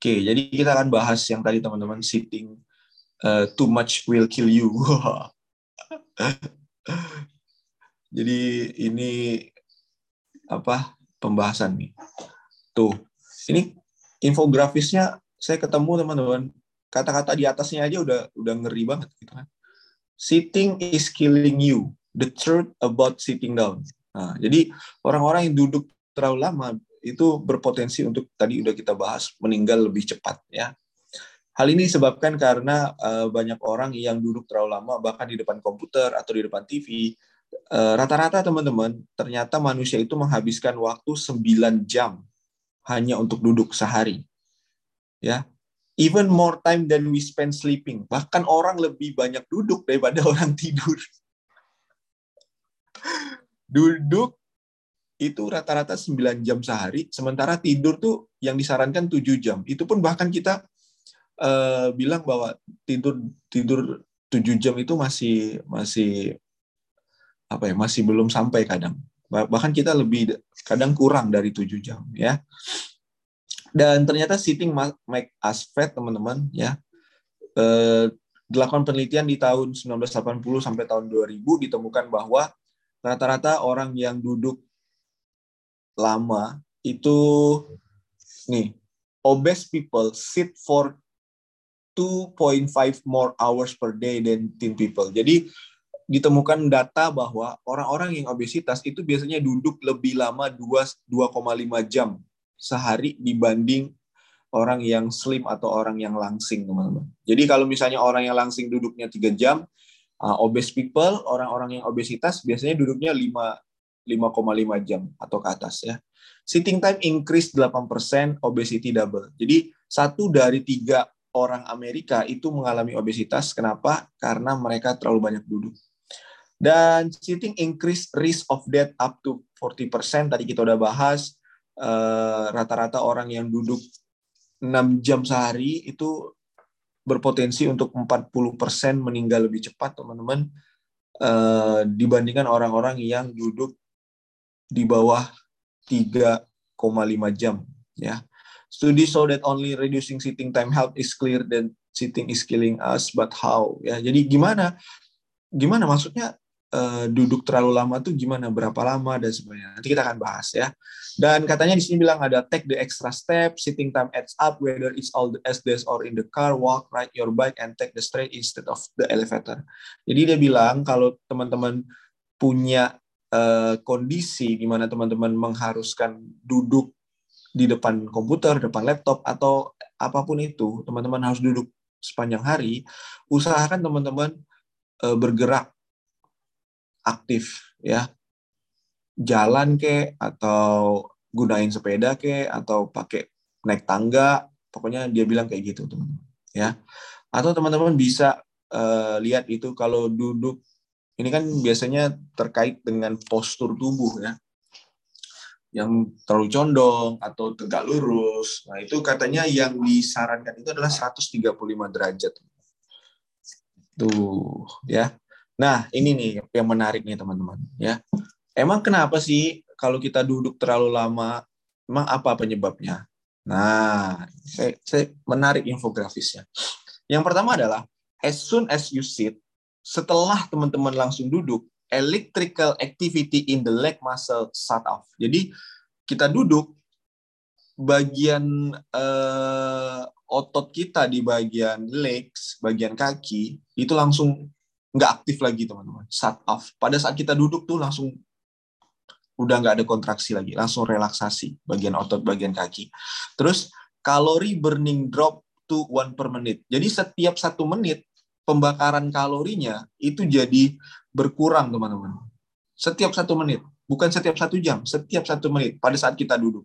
Oke, jadi kita akan bahas yang tadi teman-teman sitting uh, too much will kill you. jadi ini apa pembahasan nih. Tuh, ini infografisnya saya ketemu teman-teman. Kata-kata di atasnya aja udah udah ngeri banget gitu kan. Sitting is killing you. The truth about sitting down. Nah, jadi orang-orang yang duduk terlalu lama itu berpotensi untuk tadi udah kita bahas meninggal lebih cepat ya. Hal ini disebabkan karena uh, banyak orang yang duduk terlalu lama bahkan di depan komputer atau di depan TV. Uh, rata-rata teman-teman, ternyata manusia itu menghabiskan waktu 9 jam hanya untuk duduk sehari. Ya. Even more time than we spend sleeping. Bahkan orang lebih banyak duduk daripada orang tidur. duduk itu rata-rata 9 jam sehari, sementara tidur tuh yang disarankan 7 jam. Itu pun bahkan kita uh, bilang bahwa tidur tidur 7 jam itu masih masih apa ya, masih belum sampai kadang. Bahkan kita lebih kadang kurang dari 7 jam ya. Dan ternyata sitting make us fat, teman-teman ya. Uh, dilakukan penelitian di tahun 1980 sampai tahun 2000 ditemukan bahwa rata-rata orang yang duduk lama itu nih obese people sit for 2.5 more hours per day than thin people. Jadi ditemukan data bahwa orang-orang yang obesitas itu biasanya duduk lebih lama 2,5 jam sehari dibanding orang yang slim atau orang yang langsing, teman-teman. Jadi kalau misalnya orang yang langsing duduknya 3 jam, uh, obese people, orang-orang yang obesitas biasanya duduknya 5 5,5 jam atau ke atas ya. Sitting time increase 8%, obesity double. Jadi satu dari tiga orang Amerika itu mengalami obesitas. Kenapa? Karena mereka terlalu banyak duduk. Dan sitting increase risk of death up to 40%. Tadi kita udah bahas eh, rata-rata uh, orang yang duduk 6 jam sehari itu berpotensi untuk 40% meninggal lebih cepat, teman-teman, uh, dibandingkan orang-orang yang duduk di bawah 3,5 jam ya. Studi show that only reducing sitting time help is clear that sitting is killing us but how ya. Jadi gimana gimana maksudnya uh, duduk terlalu lama tuh gimana berapa lama dan sebagainya. Nanti kita akan bahas ya. Dan katanya di sini bilang ada take the extra step, sitting time adds up whether it's all the days or in the car, walk, ride your bike and take the straight instead of the elevator. Jadi dia bilang kalau teman-teman punya uh, kondisi di mana teman-teman mengharuskan duduk di depan komputer, depan laptop atau apa pun itu, teman-teman harus duduk sepanjang hari, usahakan teman-teman uh, bergerak aktif ya. Jalan ke atau gunain sepeda ke atau pakai naik tangga, pokoknya dia bilang kayak gitu, teman-teman. Ya. Atau teman-teman bisa uh, lihat itu kalau duduk ini kan biasanya terkait dengan postur tubuh ya yang terlalu condong atau tegak lurus. Nah, itu katanya yang disarankan itu adalah 135 derajat. Tuh, ya. Nah, ini nih yang menarik nih, teman-teman, ya. Emang kenapa sih kalau kita duduk terlalu lama, emang apa penyebabnya? Nah, saya, saya menarik infografisnya. Yang pertama adalah as soon as you sit, setelah teman-teman langsung duduk, electrical activity in the leg muscle shut off. Jadi kita duduk, bagian uh, otot kita di bagian legs, bagian kaki itu langsung nggak aktif lagi teman-teman, shut off. Pada saat kita duduk tuh langsung udah nggak ada kontraksi lagi, langsung relaksasi bagian otot bagian kaki. Terus kalori burning drop to one per menit. Jadi setiap satu menit pembakaran kalorinya itu jadi berkurang teman-teman. Setiap satu menit, bukan setiap satu jam, setiap satu menit pada saat kita duduk.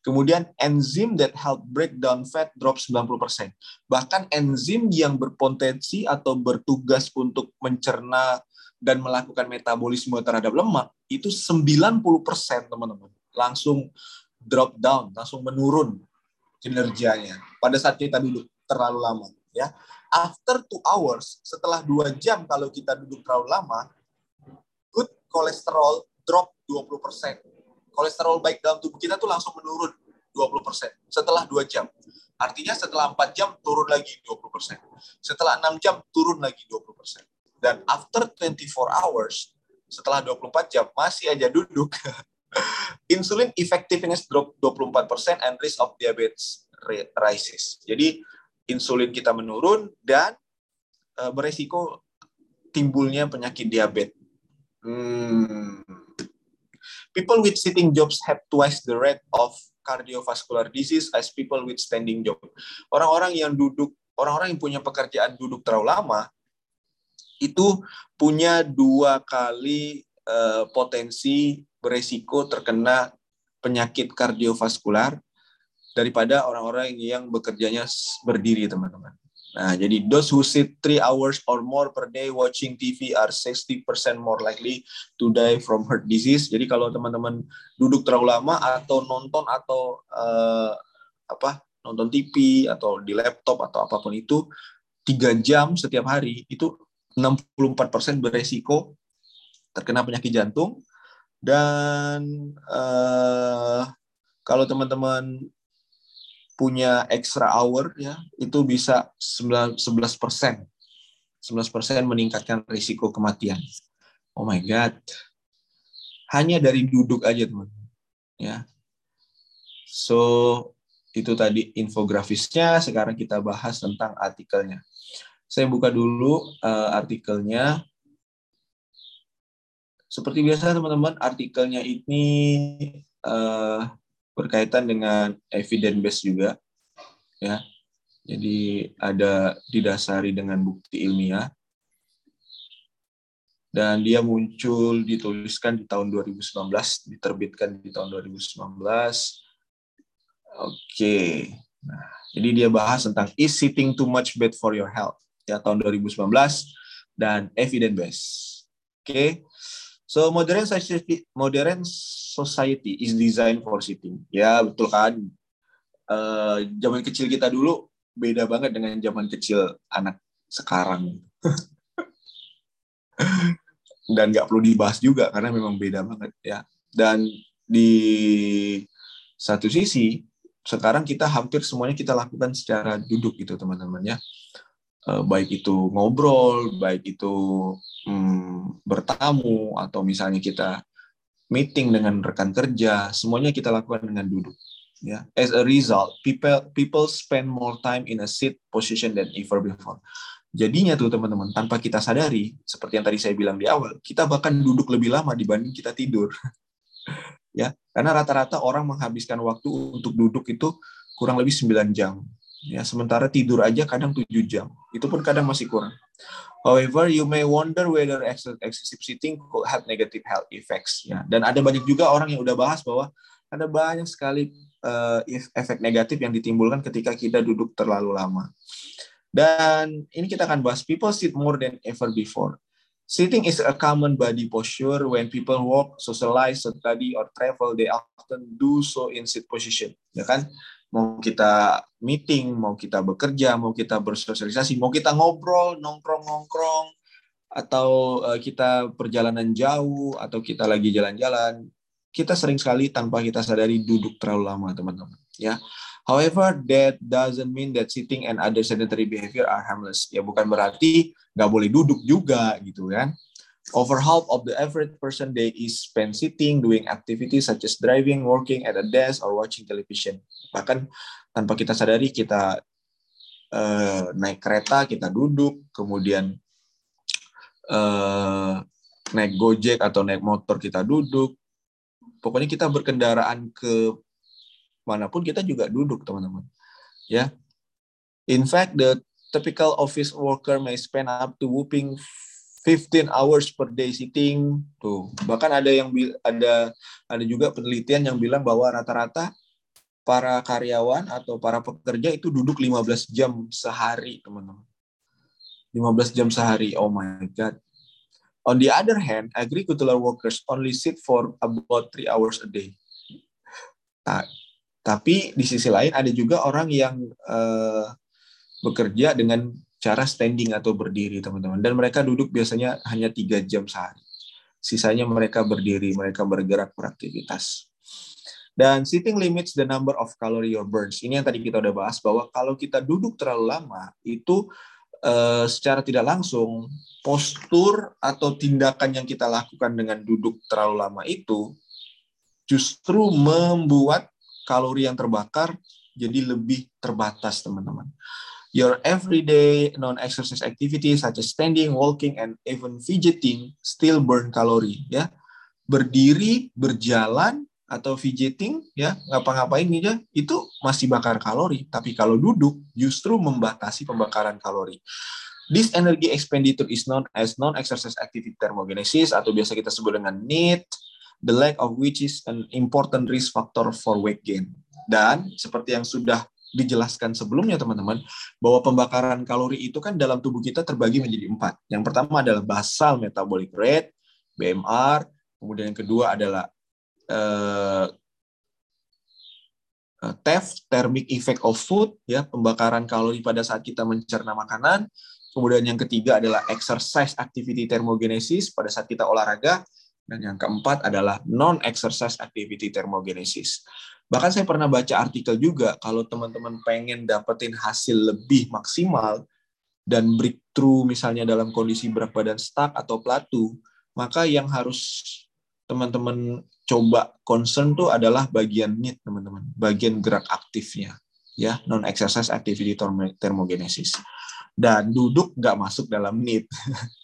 Kemudian enzim that help break down fat drop 90%. Bahkan enzim yang berpotensi atau bertugas untuk mencerna dan melakukan metabolisme terhadap lemak itu 90% teman-teman. Langsung drop down, langsung menurun kinerjanya pada saat kita duduk terlalu lama ya after two hours, setelah dua jam kalau kita duduk terlalu lama, good kolesterol drop 20%. Kolesterol baik dalam tubuh kita tuh langsung menurun 20% setelah dua jam. Artinya setelah 4 jam turun lagi 20%. Setelah 6 jam turun lagi 20%. Dan after 24 hours, setelah 24 jam masih aja duduk, insulin effectiveness drop 24% and risk of diabetes rises. Jadi insulin kita menurun dan uh, beresiko timbulnya penyakit diabetes. Hmm. People with sitting jobs have twice the rate of cardiovascular disease as people with standing job. Orang-orang yang duduk, orang-orang yang punya pekerjaan duduk terlalu lama itu punya dua kali uh, potensi beresiko terkena penyakit kardiovaskular daripada orang-orang yang bekerjanya berdiri, teman-teman. Nah, jadi those who sit three hours or more per day watching TV are 60% more likely to die from heart disease. Jadi kalau teman-teman duduk terlalu lama atau nonton atau uh, apa nonton TV atau di laptop atau apa pun itu tiga jam setiap hari itu 64% beresiko terkena penyakit jantung dan uh, kalau teman-teman punya extra hour ya itu bisa 11 persen. 11 persen meningkatkan risiko kematian. Oh my god. Hanya dari duduk aja teman ya. So itu tadi infografisnya. Sekarang kita bahas tentang artikelnya. Saya buka dulu uh, artikelnya. Seperti biasa teman-teman artikelnya ini uh, berkaitan dengan evidence base juga ya. Jadi ada didasari dengan bukti ilmiah. Dan dia muncul dituliskan di tahun 2019 diterbitkan di tahun 2019 oke. Nah jadi dia bahas tentang is sitting too much bad for your health? Ya tahun 2019 dan evidence base oke So modern society, modern society is designed for sitting. Ya betul kan. Uh, zaman kecil kita dulu beda banget dengan zaman kecil anak sekarang. Dan nggak perlu dibahas juga karena memang beda banget ya. Dan di satu sisi sekarang kita hampir semuanya kita lakukan secara duduk gitu teman-teman ya. Uh, baik itu ngobrol, baik itu hmm, bertamu atau misalnya kita meeting dengan rekan kerja, semuanya kita lakukan dengan duduk. Ya, as a result, people people spend more time in a seat position than ever before. Jadinya tuh teman-teman, tanpa kita sadari, seperti yang tadi saya bilang di awal, kita bahkan duduk lebih lama dibanding kita tidur. ya, karena rata-rata orang menghabiskan waktu untuk duduk itu kurang lebih 9 jam. Ya, sementara tidur aja kadang 7 jam. Itu pun kadang masih kurang. However, you may wonder whether excessive sitting could have negative health effects. Ya. Dan ada banyak juga orang yang udah bahas bahwa ada banyak sekali uh, efek negatif yang ditimbulkan ketika kita duduk terlalu lama. Dan ini kita akan bahas people sit more than ever before. Sitting is a common body posture when people walk, socialize, study, or travel. They often do so in sit position, ya kan? Mau kita meeting, mau kita bekerja, mau kita bersosialisasi, mau kita ngobrol, nongkrong-nongkrong, atau uh, kita perjalanan jauh, atau kita lagi jalan-jalan, kita sering sekali tanpa kita sadari duduk terlalu lama, teman-teman. Ya, However, that doesn't mean that sitting and other sedentary behavior are harmless. Ya, bukan berarti nggak boleh duduk juga, gitu kan? Over half of the average person day is spent sitting, doing activities such as driving, working at a desk, or watching television. Bahkan tanpa kita sadari kita uh, naik kereta, kita duduk, kemudian uh, naik gojek atau naik motor kita duduk. Pokoknya kita berkendaraan ke mana pun kita juga duduk, teman-teman. Ya. In fact, the typical office worker may spend up to whooping 15 hours per day sitting. Tuh bahkan ada yang ada ada juga penelitian yang bilang bahwa rata-rata para karyawan atau para pekerja itu duduk 15 jam sehari teman-teman. 15 jam sehari oh my god. On the other hand agricultural workers only sit for about 3 hours a day. Nah, tapi di sisi lain ada juga orang yang uh, bekerja dengan cara standing atau berdiri teman-teman dan mereka duduk biasanya hanya tiga jam sehari sisanya mereka berdiri mereka bergerak beraktivitas Dan sitting limits the number of calorie your burns. Ini yang tadi kita udah bahas bahwa kalau kita duduk terlalu lama itu uh, secara tidak langsung postur atau tindakan yang kita lakukan dengan duduk terlalu lama itu justru membuat kalori yang terbakar jadi lebih terbatas, teman-teman. Your everyday non-exercise activities such as standing, walking, and even fidgeting still burn kalori. Ya, berdiri, berjalan, atau fidgeting, ya ngapa-ngapain aja itu masih bakar kalori. Tapi kalau duduk justru membatasi pembakaran kalori. This energy expenditure is known as non-exercise activity thermogenesis atau biasa kita sebut dengan NEAT, the lack of which is an important risk factor for weight gain. Dan seperti yang sudah dijelaskan sebelumnya teman-teman bahwa pembakaran kalori itu kan dalam tubuh kita terbagi menjadi empat. Yang pertama adalah basal metabolic rate (BMR), kemudian yang kedua adalah uh, TEF (thermic effect of food) ya pembakaran kalori pada saat kita mencerna makanan. Kemudian yang ketiga adalah exercise activity thermogenesis pada saat kita olahraga. Dan yang keempat adalah non-exercise activity thermogenesis. Bahkan saya pernah baca artikel juga, kalau teman-teman pengen dapetin hasil lebih maksimal dan breakthrough misalnya dalam kondisi berat badan stuck atau platu, maka yang harus teman-teman coba concern tuh adalah bagian NEAT, teman-teman. Bagian gerak aktifnya, ya, non-exercise activity thermogenesis. Dan duduk nggak masuk dalam NEAT.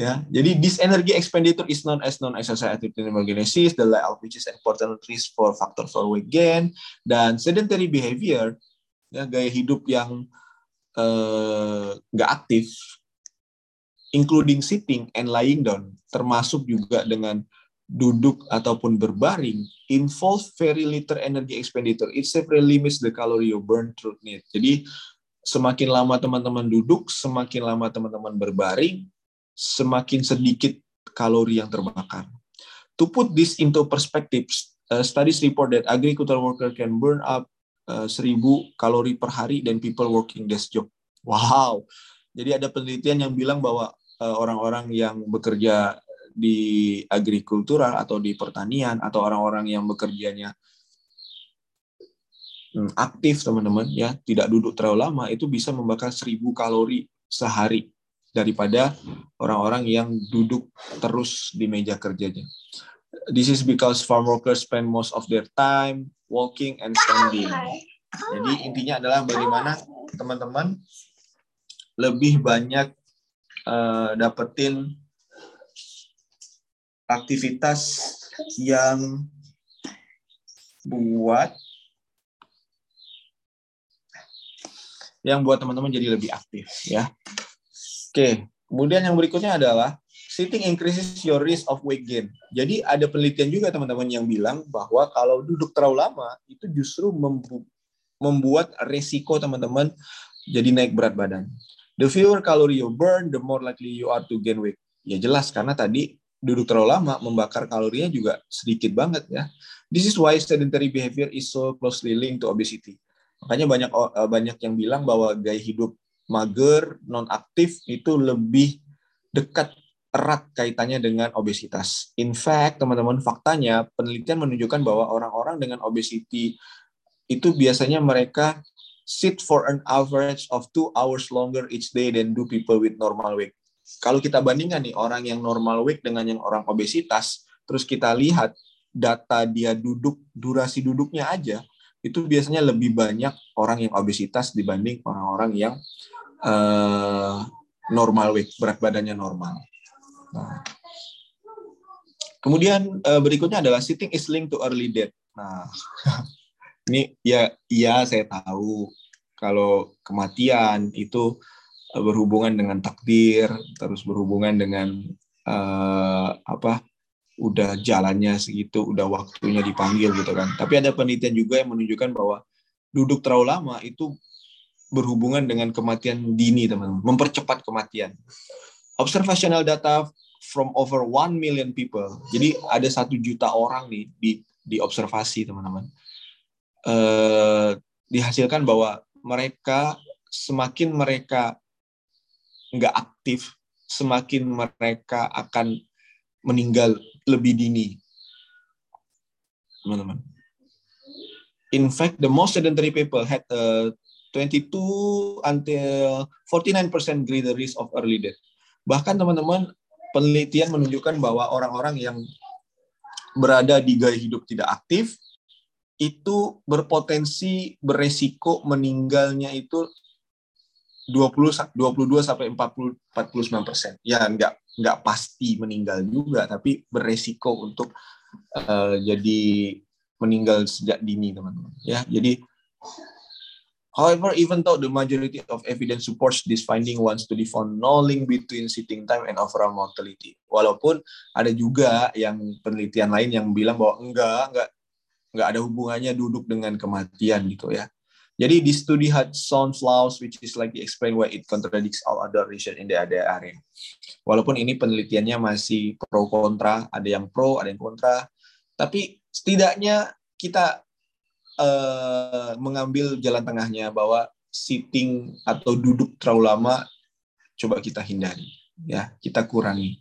Ya, jadi this energy expenditure is known as non-exercise activity thermogenesis, the lack of which is important risk for factor for weight gain dan sedentary behavior, ya gaya hidup yang eh, nggak uh, aktif, including sitting and lying down, termasuk juga dengan duduk ataupun berbaring, involve very little energy expenditure. It severely limits the calorie you burn through need. Jadi semakin lama teman-teman duduk, semakin lama teman-teman berbaring, semakin sedikit kalori yang terbakar. To put this into perspective, uh, studies report that agricultural worker can burn up uh, 1000 kalori per hari dan people working desk job. Wow. Jadi ada penelitian yang bilang bahwa uh, orang-orang uh, yang bekerja di agrikultural atau di pertanian atau orang-orang yang bekerjanya hmm, aktif teman-teman ya tidak duduk terlalu lama itu bisa membakar 1000 kalori sehari daripada orang-orang yang duduk terus di meja kerjanya. This is because farm workers spend most of their time walking and standing. Jadi intinya adalah bagaimana teman-teman lebih banyak uh, dapetin aktivitas yang buat yang buat teman-teman jadi lebih aktif ya. Oke, kemudian yang berikutnya adalah sitting increases your risk of weight gain. Jadi ada penelitian juga teman-teman yang bilang bahwa kalau duduk terlalu lama itu justru membuat resiko teman-teman jadi naik berat badan. The fewer calorie you burn, the more likely you are to gain weight. Ya jelas karena tadi duduk terlalu lama membakar kalorinya juga sedikit banget ya. This is why sedentary behavior is so closely linked to obesity. Makanya banyak eh, banyak yang bilang bahwa gaya hidup mager, non aktif itu lebih dekat erat kaitannya dengan obesitas. In fact, teman-teman, faktanya penelitian menunjukkan bahwa orang-orang dengan obesity itu biasanya mereka sit for an average of two hours longer each day than do people with normal weight. Kalau kita bandingkan nih orang yang normal weight dengan yang orang obesitas, terus kita lihat data dia duduk, durasi duduknya aja, itu biasanya lebih banyak orang yang obesitas dibanding orang-orang yang uh, normal weight, berat badannya normal. Nah. Kemudian uh, berikutnya adalah sitting is linked to early death. Nah, ini ya iya saya tahu kalau kematian itu uh, berhubungan dengan takdir, terus berhubungan dengan uh, apa? udah jalannya segitu, udah waktunya dipanggil gitu kan. Tapi ada penelitian juga yang menunjukkan bahwa duduk terlalu lama itu berhubungan dengan kematian dini, teman-teman, mempercepat kematian. Observational data from over one million people. Jadi ada satu juta orang nih di di observasi, teman-teman. Eh, dihasilkan bahwa mereka semakin mereka nggak aktif, semakin mereka akan meninggal lebih dini. teman-teman. In fact, the most sedentary people had a 22 until 49% greater risk of early death. Bahkan teman-teman, penelitian menunjukkan bahwa orang-orang yang berada di gaya hidup tidak aktif itu berpotensi beresiko meninggalnya itu 20 22 sampai 40 49 persen. Ya nggak nggak pasti meninggal juga, tapi beresiko untuk uh, jadi meninggal sejak dini teman-teman. Ya jadi However, even though the majority of evidence supports this finding, one study found no link between sitting time and overall mortality. Walaupun ada juga yang penelitian lain yang bilang bahwa enggak, enggak, enggak ada hubungannya duduk dengan kematian gitu ya. Jadi di studi had some flaws which is like explain why it contradicts all other research in the other area. Walaupun ini penelitiannya masih pro kontra, ada yang pro, ada yang kontra, tapi setidaknya kita uh, mengambil jalan tengahnya bahwa sitting atau duduk terlalu lama coba kita hindari, ya kita kurangi.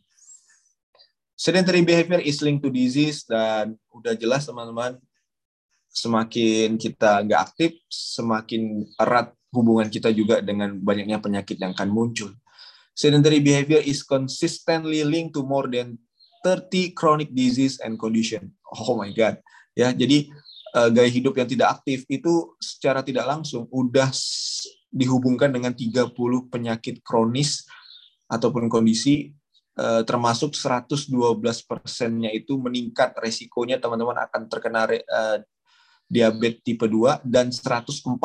Sedentary behavior is linked to disease dan udah jelas teman-teman semakin kita nggak aktif, semakin erat hubungan kita juga dengan banyaknya penyakit yang akan muncul. Sedentary behavior is consistently linked to more than 30 chronic disease and condition. Oh my God. Ya, jadi uh, gaya hidup yang tidak aktif itu secara tidak langsung udah dihubungkan dengan 30 penyakit kronis ataupun kondisi uh, termasuk 112 persennya itu meningkat resikonya teman-teman akan terkena uh, diabetes tipe 2 dan 147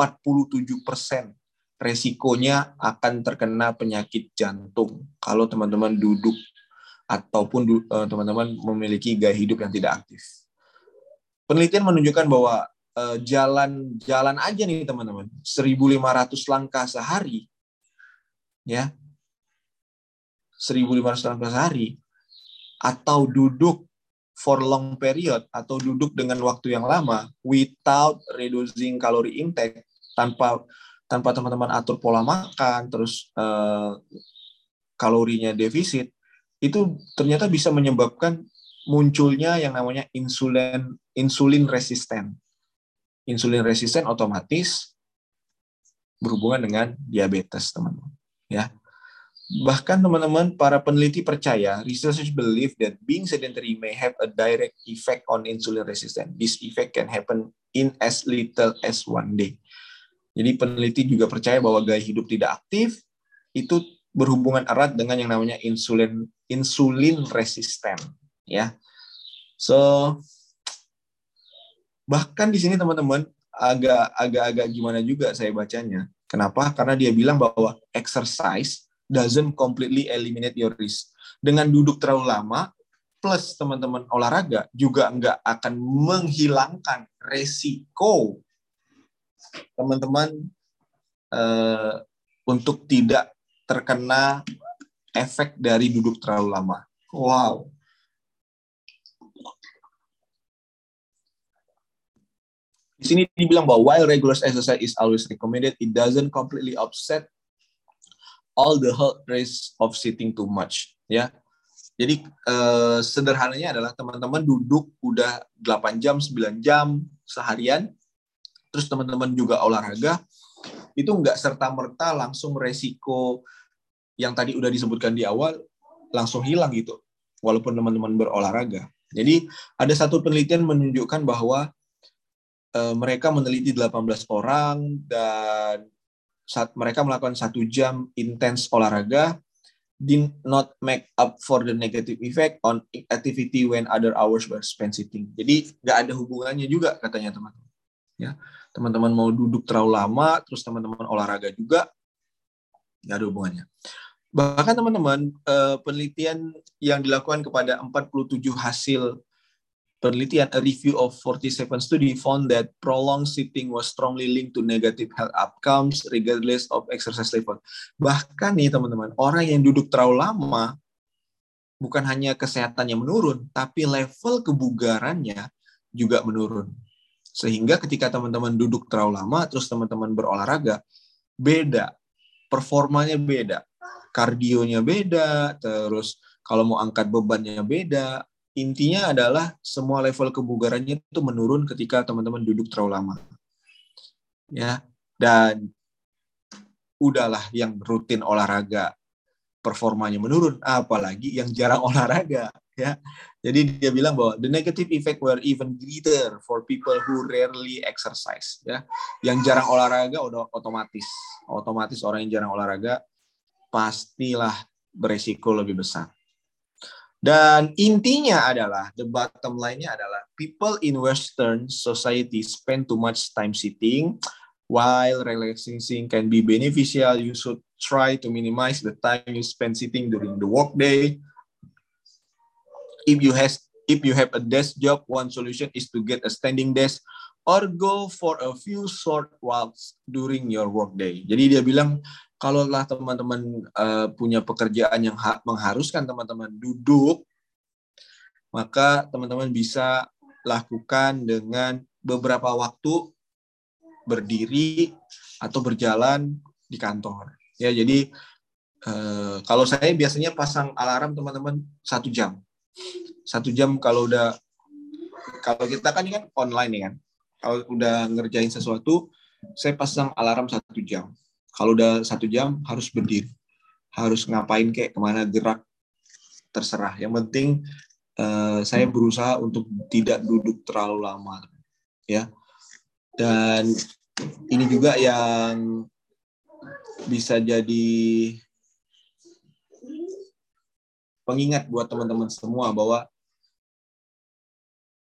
persen resikonya akan terkena penyakit jantung kalau teman-teman duduk ataupun teman-teman memiliki gaya hidup yang tidak aktif. Penelitian menunjukkan bahwa jalan-jalan eh, aja nih teman-teman, 1.500 langkah sehari, ya, 1.500 langkah sehari, atau duduk for long period atau duduk dengan waktu yang lama without reducing calorie intake tanpa tanpa teman-teman atur pola makan terus uh, kalorinya defisit itu ternyata bisa menyebabkan munculnya yang namanya insulin insulin resisten. Insulin resisten otomatis berhubungan dengan diabetes, teman-teman. Ya. Bahkan teman-teman, para peneliti percaya, researchers believe that being sedentary may have a direct effect on insulin resistance. This effect can happen in as little as one day. Jadi peneliti juga percaya bahwa gaya hidup tidak aktif itu berhubungan erat dengan yang namanya insulin insulin resisten, ya. So bahkan di sini teman-teman agak agak gimana juga saya bacanya. Kenapa? Karena dia bilang bahwa exercise doesn't completely eliminate your risk. Dengan duduk terlalu lama, plus teman-teman olahraga juga nggak akan menghilangkan resiko teman-teman uh, untuk tidak terkena efek dari duduk terlalu lama. Wow. Di sini dibilang bahwa while regular exercise is always recommended, it doesn't completely offset all the health risk of sitting too much ya. Jadi eh, sederhananya adalah teman-teman duduk udah 8 jam 9 jam seharian terus teman-teman juga olahraga itu nggak serta merta langsung resiko yang tadi udah disebutkan di awal langsung hilang gitu walaupun teman-teman berolahraga. Jadi ada satu penelitian menunjukkan bahwa mereka meneliti 18 orang dan saat mereka melakukan satu jam intens olahraga did not make up for the negative effect on activity when other hours were spent sitting. Jadi nggak ada hubungannya juga katanya teman-teman. Ya, teman-teman mau duduk terlalu lama, terus teman-teman olahraga juga nggak ada hubungannya. Bahkan teman-teman eh, penelitian yang dilakukan kepada 47 hasil penelitian, a review of 47 study found that prolonged sitting was strongly linked to negative health outcomes regardless of exercise level. Bahkan nih teman-teman, orang yang duduk terlalu lama bukan hanya kesehatannya menurun, tapi level kebugarannya juga menurun. Sehingga ketika teman-teman duduk terlalu lama, terus teman-teman berolahraga, beda. Performanya beda. Kardionya beda, terus kalau mau angkat bebannya beda, intinya adalah semua level kebugarannya itu menurun ketika teman-teman duduk terlalu lama. Ya, dan udahlah yang rutin olahraga performanya menurun, apalagi yang jarang olahraga, ya. Jadi dia bilang bahwa the negative effect were even greater for people who rarely exercise, ya. Yang jarang olahraga udah otomatis, otomatis orang yang jarang olahraga pastilah beresiko lebih besar. Dan intinya adalah, the bottom line-nya adalah, people in Western society spend too much time sitting, while relaxing can be beneficial, you should try to minimize the time you spend sitting during the workday. If you has if you have a desk job, one solution is to get a standing desk or go for a few short walks during your workday. Jadi dia bilang kalaulah teman-teman uh, punya pekerjaan yang ha mengharuskan teman-teman duduk, maka teman-teman bisa lakukan dengan beberapa waktu berdiri atau berjalan di kantor. Ya, jadi uh, kalau saya biasanya pasang alarm teman-teman satu jam, satu jam kalau udah kalau kita kan ini kan online ya. Kan, kalau udah ngerjain sesuatu, saya pasang alarm satu jam kalau udah satu jam harus berdiri, harus ngapain kayak ke mana gerak terserah. Yang penting uh, saya berusaha untuk tidak duduk terlalu lama, ya. Dan ini juga yang bisa jadi pengingat buat teman-teman semua bahwa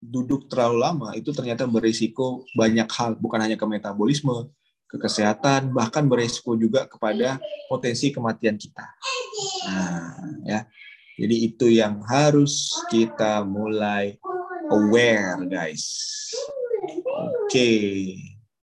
duduk terlalu lama itu ternyata berisiko banyak hal, bukan hanya ke metabolisme, ke kesehatan, bahkan beresiko juga kepada potensi kematian kita. Nah, ya. Jadi itu yang harus kita mulai aware, guys. Oke. Okay.